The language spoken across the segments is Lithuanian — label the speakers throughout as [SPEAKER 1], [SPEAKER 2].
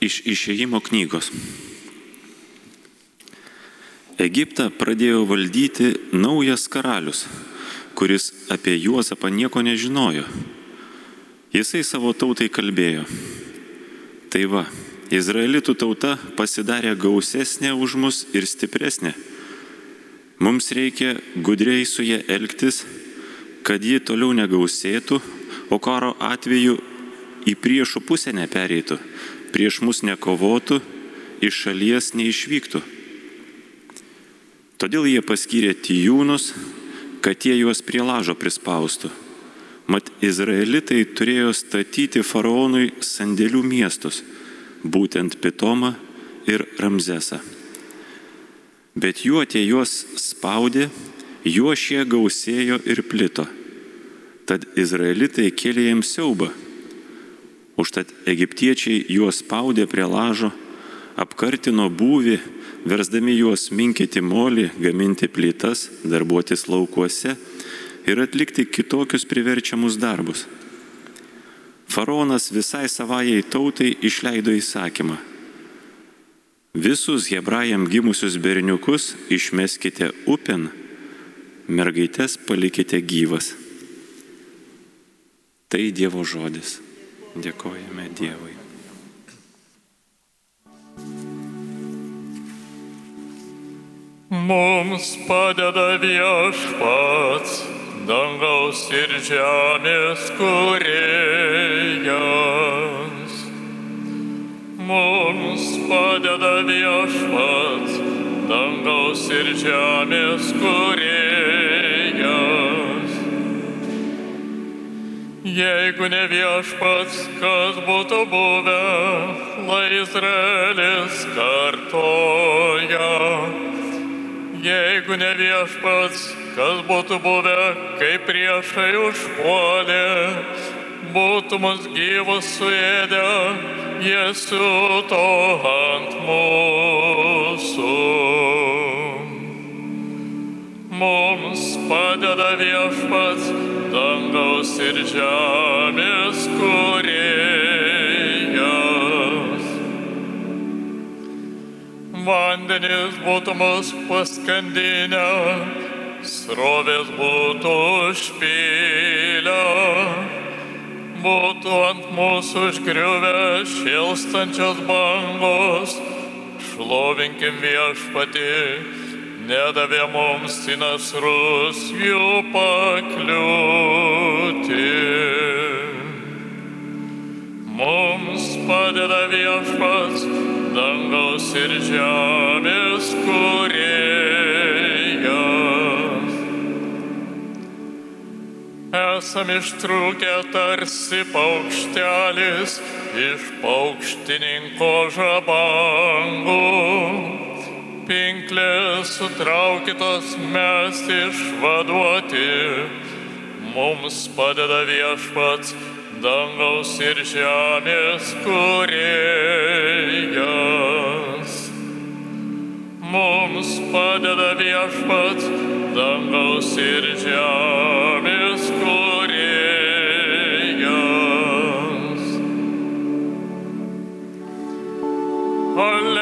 [SPEAKER 1] Iš išėjimo knygos. Egiptą pradėjo valdyti naujas karalius, kuris apie Juozapą nieko nežinojo. Jisai savo tautai kalbėjo. Tai va, Izraelitų tauta pasidarė gausesnė už mus ir stipresnė. Mums reikia gudriai su jie elgtis, kad ji toliau negausėtų, o karo atveju į priešų pusę nepereitų, prieš mus nekovotų, iš šalies neišvyktų. Todėl jie paskyrė tijūnus, kad jie juos prie lažo prispaustų. Mat izraelitai turėjo statyti faraonui sandėlių miestus, būtent Pitomą ir Ramzesą. Bet juo tie juos spaudė, juo šie gausėjo ir plito. Tad izraelitai kėlė jiems siaubą Užtat egiptiečiai juos spaudė prie lažo, apkartino būvį, versdami juos minkyti molį, gaminti plytas, darbuotis laukuose ir atlikti kitokius priverčiamus darbus. Faraonas visai savajai tautai išleido įsakymą. Visus hebrajam gimusius berniukus išmeskite upin, mergaitės palikite gyvas. Tai Dievo žodis. Dėkojame Dievui.
[SPEAKER 2] Mums padeda viešpats, dangaus ir žemės kuriejas. Mums padeda viešpats, dangaus ir žemės kuriejas. Jeigu ne viešpats, kas būtų buvę, lai Izraelis kartoja. Jeigu ne viešpats, kas būtų buvę, kai priešai užpuolė, būtų mus gyvus suėdę, jie siūto ant mūsų. Mums padeda viešpats dangaus ir žemės kuriejas. Vandenis būtų mus paskandinę, srovės būtų užpylę, būtų ant mūsų užgriuvę šilstančios bangos, šlovinkim viešpatį nedavė mums į nasrus jų pakliūti. Mums padeda viešpats dangaus ir žemės kuriejas. Esam ištrūkę tarsi paukštelis iš paukštininko žabangų pinklės sutraukytos mes išvaduoti. Mums padeda viešpats dangaus ir žemės kuriejas. Mums padeda viešpats dangaus ir žemės kuriejas. Alleluja.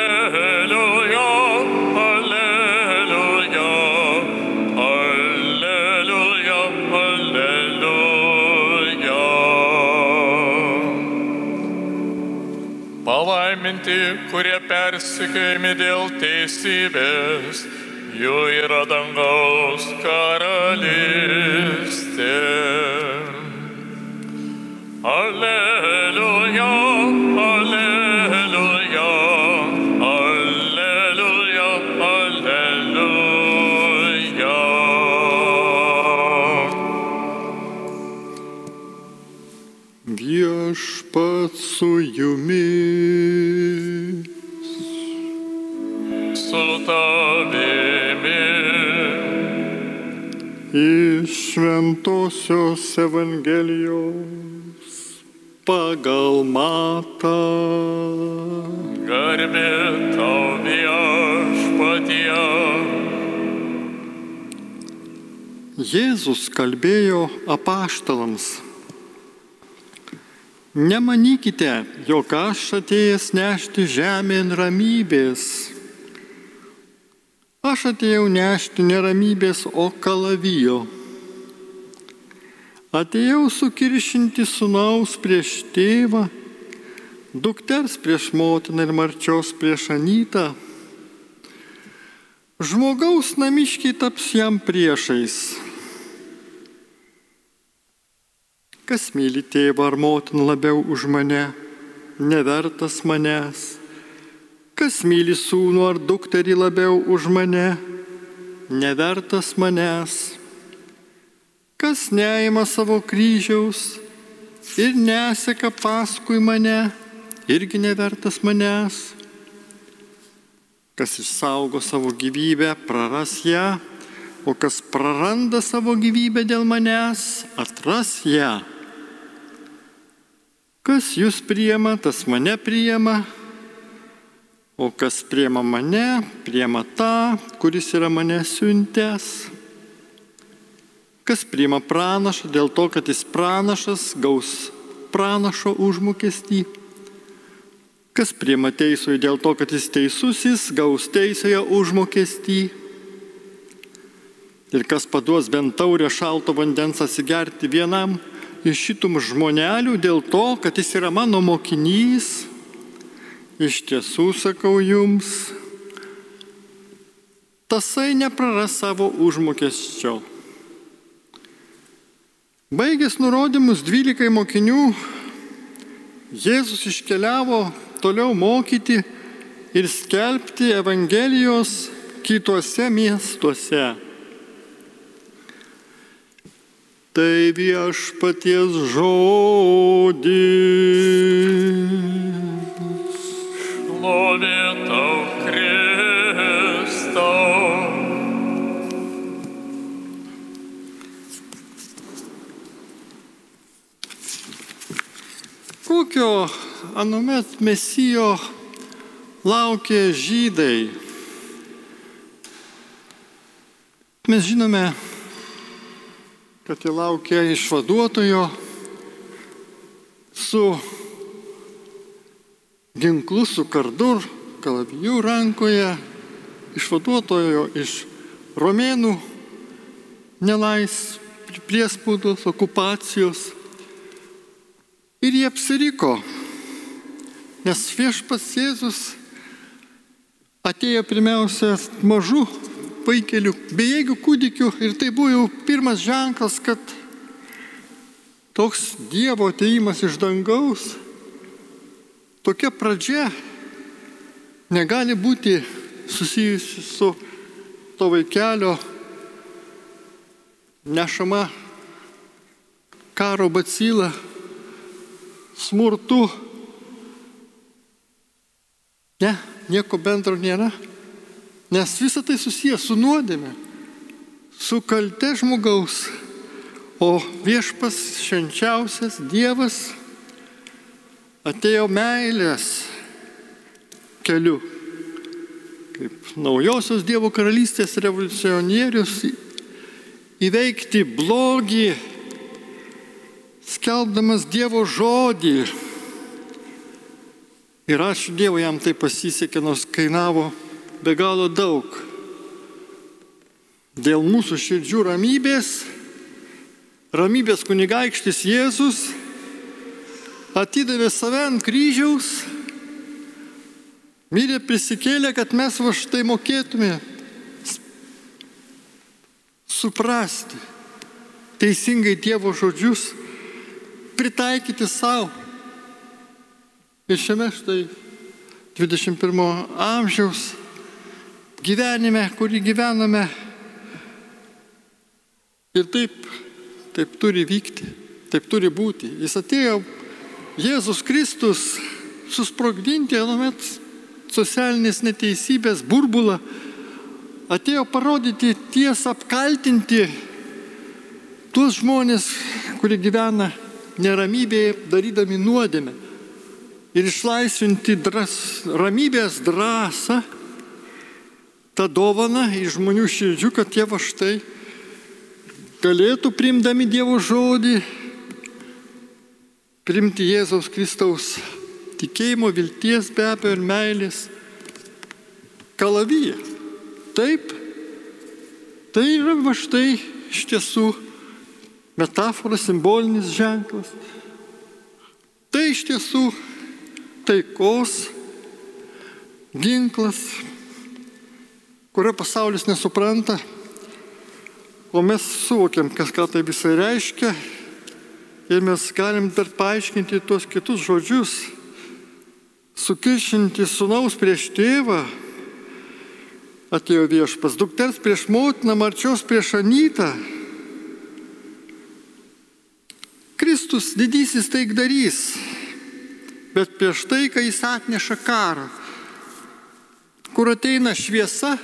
[SPEAKER 2] Palaiminti, kurie persikėjami dėl teisybės, jų yra dangaus karalystė. Alleluja,
[SPEAKER 3] Viešpat su jumis.
[SPEAKER 2] Su tavimi.
[SPEAKER 3] Iš Šventojios Evangelijos pagal matą.
[SPEAKER 2] Garbė tau viešpatie.
[SPEAKER 3] Jėzus kalbėjo apaštalams. Nemanykite, jog aš atėjęs nešti žemėn ramybės. Aš atėjau nešti neramybės, o kalavijo. Atėjau sukiršinti sunaus prieš tėvą, dukters prieš motiną ir marčios prieš anytą. Žmogaus namiškiai taps jam priešais. Kas myli tėvą ar motiną labiau už mane, nevertas manęs. Kas myli sūnų ar dukterį labiau už mane, nevertas manęs. Kas neima savo kryžiaus ir neseka paskui mane, irgi nevertas manęs. Kas išsaugo savo gyvybę, praras ją, o kas praranda savo gyvybę dėl manęs, atras ją. Kas jūs priema, tas mane priema, o kas priema mane, priema tą, kuris yra mane siuntęs. Kas priima pranašą dėl to, kad jis pranašas, gaus pranašo užmokestį. Kas priima teisųjį dėl to, kad jis teisusis, gaus teisėje užmokestį. Ir kas paduos bent taurę šalto vandens atsigerti vienam, iš šitų žmonelių dėl to, kad jis yra mano mokinys, iš tiesų sakau jums, tasai nepraras savo užmokesčio. Baigęs nurodymus 12 mokinių, Jėzus iškeliavo toliau mokyti ir skelbti Evangelijos kitose miestuose. Tai viešpaties žodis.
[SPEAKER 2] Šlovė tau, Kristau.
[SPEAKER 3] Kokio anuomet mesijo laukė žydai? Mes žinome, kad jie laukia išvaduotojo su ginklu, su kardu, kalavijų rankoje, išvaduotojo iš romėnų nelais, priespaudos, okupacijos. Ir jie apsiriko, nes viešpas Jėzus atėjo pirmiausia mažų vaikelių, bejėgių kūdikių ir tai buvo jau pirmas ženklas, kad toks Dievo ateimas iš dangaus, tokia pradžia negali būti susijusi su to vaikelio nešama karo bacila, smurtu. Ne, nieko bendro nėra. Nes visa tai susijęs su nuodėme, su kalte žmogaus. O viešpas švenčiausias Dievas atėjo meilės keliu. Kaip naujosios Dievo karalystės revoliucionierius įveikti blogį, skelbdamas Dievo žodį. Ir ačiū Dievui jam tai pasisekė, nors kainavo be galo daug. Dėl mūsų širdžių ramybės, ramybės kunigaikštis Jėzus atidavė save ant kryžiaus, mirė prisikėlė, kad mes va štai mokėtume suprasti teisingai Dievo žodžius, pritaikyti savo. Ir šiame štai 21 amžiaus gyvenime, kurį gyvename, ir taip, taip turi vykti, taip turi būti. Jis atėjo, Jėzus Kristus, susprogdinti anuomet socialinės neteisybės burbulą, atėjo parodyti tiesą, apkaltinti tuos žmonės, kurie gyvena neramybėje, darydami nuodėmę. Ir išlaisvinti dras, ramybės drąsą, tą dovaną iš žmonių širdžių, kad tie va štai galėtų priimdami Dievo žodį Primti Jėzaus Kristaus tikėjimo, vilties be abejo ir meilės kalavyje. Taip, tai yra va štai iš tiesų metafora, simbolinis ženklas. Tai iš tiesų taikos ginklas, kurio pasaulis nesupranta, o mes suvokiam, kas ką tai visai reiškia ir mes galim dar paaiškinti tuos kitus žodžius, sukiršinti sunaus prieš tėvą, atėjo viešpas, dukters prieš motiną, marčios prieš anytą. Kristus didysis taikdarys, bet prieš tai, kai jis atneša karą, kur ateina šviesa,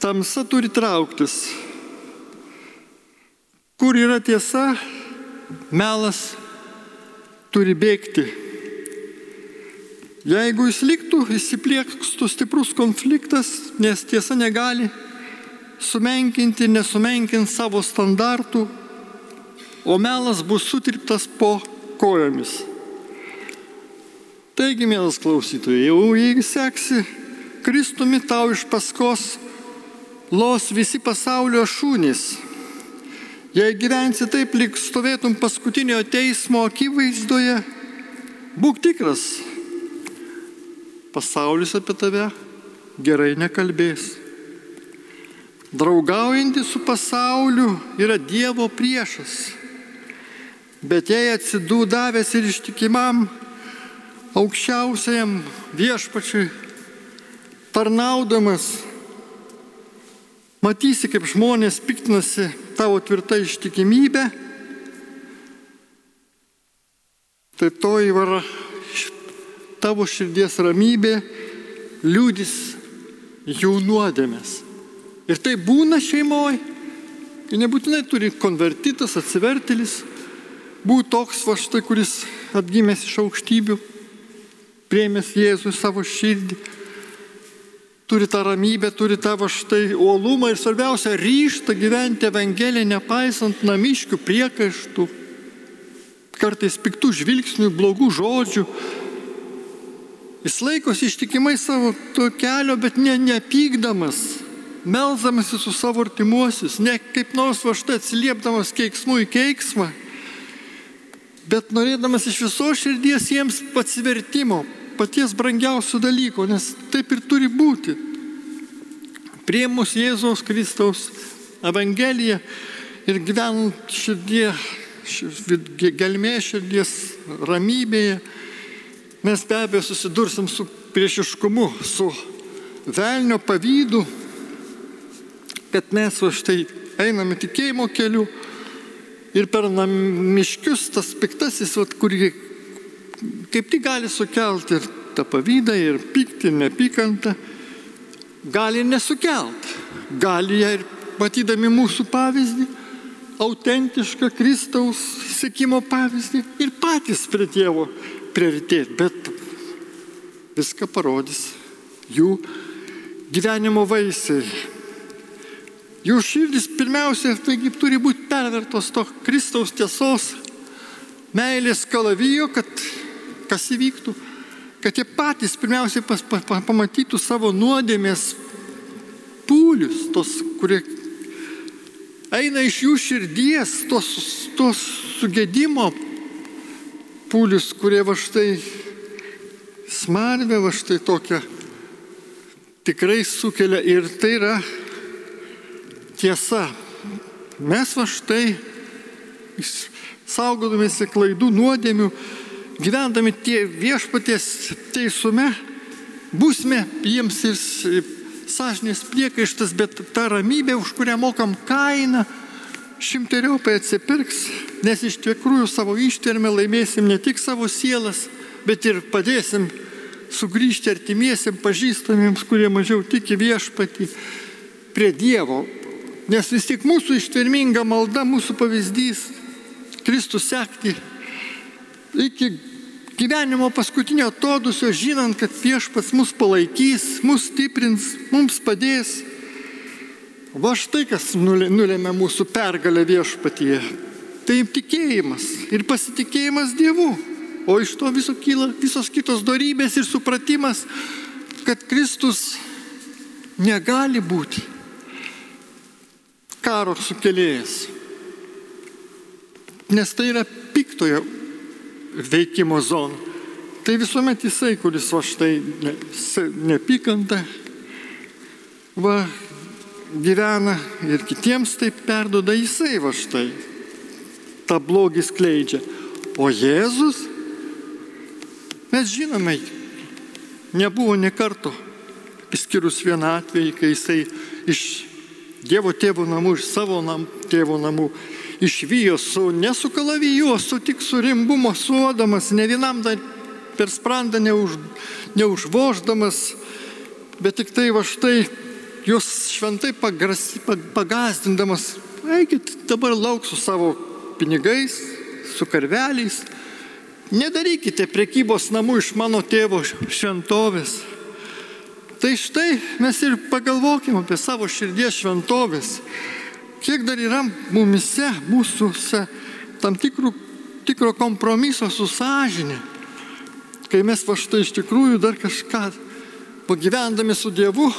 [SPEAKER 3] tamsa turi trauktis. Kur yra tiesa, melas turi bėgti. Jeigu jis liktų, įsipliekstų stiprus konfliktas, nes tiesa negali sumenkinti, nesumenkinti savo standartų, o melas bus sutirptas po kojomis. Taigi, mielas klausytojai, jau jeigu seksi Kristumi tau iš paskos los visi pasaulio šūnys. Jei gyvensi taip, lyg stovėtum paskutinio teismo akivaizdoje, būk tikras, pasaulis apie tave gerai nekalbės. Draugaujantis su pasauliu yra Dievo priešas. Bet jei atsidūdavęs ir ištikimam aukščiausiam viešpačiui, tarnaudamas, matysi, kaip žmonės piktinasi tavo tvirtą ištikimybę, tai to įvara tavo širdies ramybė liūdis jų nuodėmės. Ir tai būna šeimoje, kai nebūtinai turi konvertitas, atsivertelis, būti toks va štai, kuris atgimęs iš aukštybių, priemęs Jėzų į savo širdį, turi tą ramybę, turi tą va štai uolumą ir svarbiausia ryštą gyventi Evangeliją, nepaisant namiškių priekaištų, kartais piktų žvilgsnių, blogų žodžių. Jis laikosi ištikimai savo to kelio, bet ne, nepykdamas, melzdamasi su savo artimuosius, ne kaip nors va štai atsiliepdamas keiksmų į keiksmą, bet norėdamas iš viso širdies jiems atsivertimo, paties brangiausio dalyko, nes taip ir turi būti. Priemus Jėzaus Kristaus Evangeliją ir gyvenant širdie, gelmė širdies ramybėje, mes be abejo susidursim su priešiškumu, su velnio pavydu, kad mes va štai einame tikėjimo keliu ir per namiškius tas piktasis, vat, kurį kaip tik gali sukelti ir tą pavydą, ir pyktį, ir nepykantą, gali nesukelt. Gali ją ir matydami mūsų pavyzdį, autentišką Kristaus sėkimo pavyzdį ir patys prie Dievo prioritėti, bet viską parodys jų gyvenimo vaisiai. Jų širdis pirmiausia, taigi turi būti pervertos to Kristaus tiesos, meilės kalavijo, kad kas įvyktų, kad jie patys pirmiausiai pas, pa, pa, pamatytų savo nuodėmės pūlius, tos, kurie eina iš jų širdies, tos, tos sugėdimo pūlius, kurie va štai smarvė, va štai tokia tikrai sukelia ir tai yra tiesa. Mes va štai saugodamėsi klaidų, nuodėmių, gyvendami tie viešpaties teisume, būsime jiems ir sąžinės priekaištas, bet ta ramybė, už kurią mokam kainą, šimteriopai atsipirks, nes iš tikrųjų savo ištvermę laimėsim ne tik savo sielas, bet ir padėsim sugrįžti artimiesiam pažįstamiems, kurie mažiau tiki viešpatį prie Dievo. Nes vis tik mūsų ištverminga malda, mūsų pavyzdys, Kristus sekti iki gyvenimo paskutinio atodusio, žinant, kad viešpats mus palaikys, mus stiprins, mums padės. Va štai kas nulėmė mūsų pergalę viešpatyje. tai tikėjimas ir pasitikėjimas Dievu. O iš to viso kyla visos kitos darybės ir supratimas, kad Kristus negali būti karo sukėlėjas. Nes tai yra piktojo veikimo zona. Tai visuomet jisai, kuris va štai ne, nepykanta, va gyvena ir kitiems taip perdoda jisai va štai. Ta blogį skleidžia. O Jėzus, mes žinome, nebuvo nekarto, išskyrus vieną atvejį, kai jisai iš Dievo tėvo namų, iš savo nam, tėvo namų išvyjo su, ne su tik su rimbu mosuodamas, ne vienam dar per sprandą neuž, neužvoždamas, bet tik tai va štai juos šventai pagrasi, pagazdindamas, eikit dabar lauk su savo pinigais, su karveliais, nedarykite prekybos namų iš mano tėvo šventovės. Tai štai mes ir pagalvokime apie savo širdies šventovės. Kiek dar yra mumise, mūsųse tam tikrų, tikro kompromiso su sąžinė. Kai mes va štai iš tikrųjų dar kažką pagyvendami su Dievu,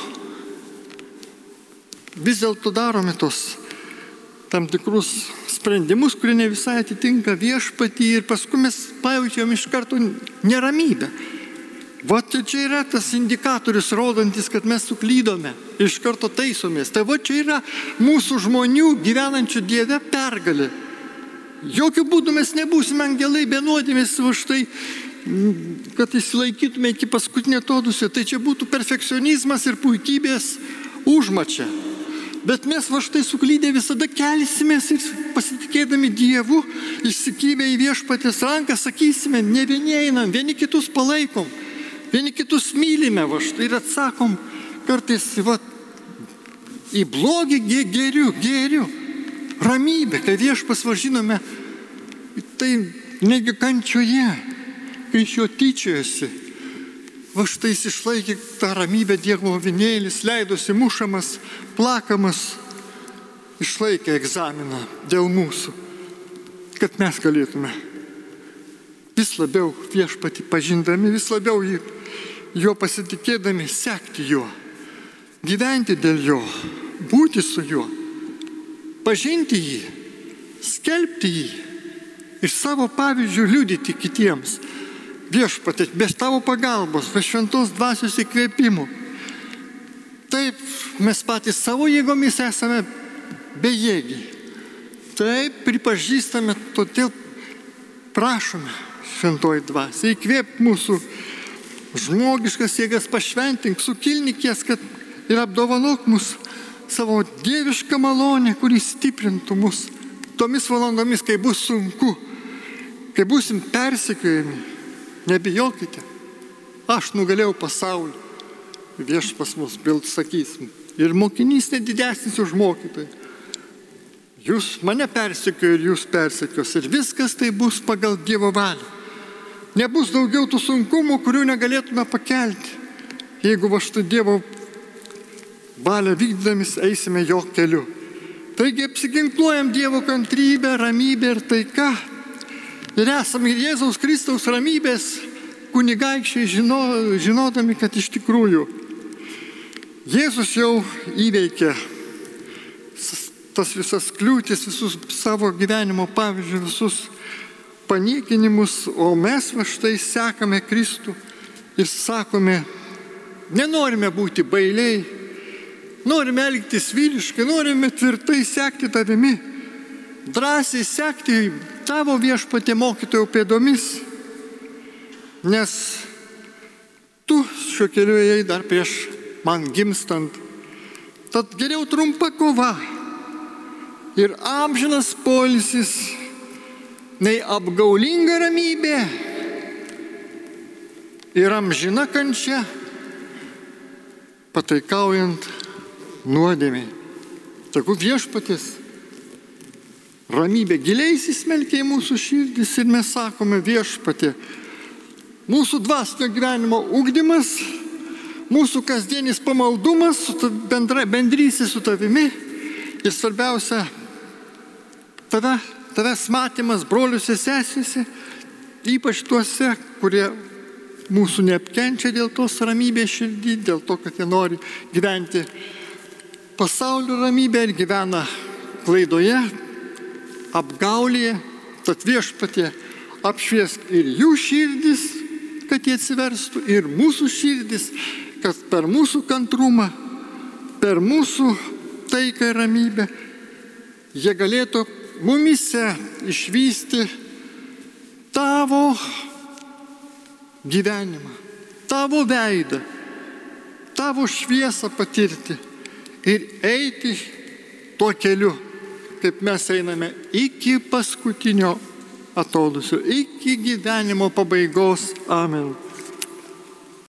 [SPEAKER 3] vis dėlto darome tos tam tikrus sprendimus, kurie ne visai atitinka viešpatį ir paskui mes pajaučiam iš karto neramybę. Va tai čia yra tas indikatorius rodantis, kad mes suklydome iš karto taisomės. Tai va čia yra mūsų žmonių gyvenančių Dieve pergalė. Jokių būdų mes nebūsime angelai benuodėmės už tai, kad įsilaikytume iki paskutinio todusio. Tai čia būtų perfekcionizmas ir puikybės užmačia. Bet mes va štai suklydę visada kelsimės ir pasitikėdami Dievu, išsikybę į viešpatės ranką, sakysime, ne vieni einam, vieni kitus palaikom. Vieni kitus mylime, va ir atsakom kartais va, į blogį geriu, geriu. Ramybė, kai viešpas važinome, tai negi kančioje, kai iš jo tyčiojasi. Va štai jis išlaikė tą ramybę Dievo vinėlis, leidosi mušamas, plakamas, išlaikė egzaminą dėl mūsų, kad mes galėtume vis labiau viešpati pažindami, vis labiau jį jo pasitikėdami sekti juo, gyventi dėl jo, būti su juo, pažinti jį, skelbti jį ir savo pavyzdžių liudyti kitiems. Viešpatė, be tavo pagalbos, be šventos dvasios įkvėpimų. Taip, mes patys savo jėgomis esame bejėgiai. Taip, pripažįstame, todėl prašome šventoji dvasia, įkvėp mūsų žmogiškas jėgas pašventink, sukilnikės, kad ir apdovanok mus savo dievišką malonę, kuris stiprintų mus tomis valandomis, kai bus sunku, kai busim persekiojami. Nebijokite, aš nugalėjau pasaulį. Viešpas mus bild sakysim. Ir mokinys nedidesnis už mokytoją. Jūs mane persekiojo ir jūs persekios. Ir viskas tai bus pagal Dievo valią nebus daugiau tų sunkumų, kurių negalėtume pakelti. Jeigu va štai Dievo valią vykdydamis eisime jo keliu. Taigi apsiginkluojam Dievo kantrybę, ramybę ir taiką. Ir esame Jėzaus Kristaus ramybės kunigaikščiai žino, žinodami, kad iš tikrųjų Jėzus jau įveikė tas visas kliūtis, visus savo gyvenimo pavyzdžius, visus paniekinimus, o mes va štai sekame Kristų ir sakome, nenorime būti bailiai, norime elgtis vyriškai, norime tvirtai sekti tavimi, drąsiai sekti tavo viešpatė mokytojo pėdomis, nes tu šiuo keliu ėjai dar prieš man gimstant. Tad geriau trumpa kova ir amžinas polisis nei apgaulinga ramybė ir amžina kančia, pataikaujant nuodėmiai. Sakau, viešpatis, ramybė giliai įsismelkia į mūsų širdis ir mes sakome viešpatė, mūsų dvasinio gyvenimo ugdymas, mūsų kasdienis pamaldumas, bendra, bendrysis su tavimi ir svarbiausia, tave tavęs matymas broliuose sesėse, ypač tuose, kurie mūsų neapkenčia dėl tos ramybės širdį, dėl to, kad jie nori gyventi pasaulio ramybę ir gyvena klaidoje, apgaulėje, tad viešpatė apšviesk ir jų širdis, kad jie atsiverstų, ir mūsų širdis, kad per mūsų kantrumą, per mūsų taiką ir ramybę jie galėtų mumise išvysti tavo gyvenimą, tavo veidą, tavo šviesą patirti ir eiti tuo keliu, kaip mes einame iki paskutinio atodusio, iki gyvenimo pabaigos. Amen.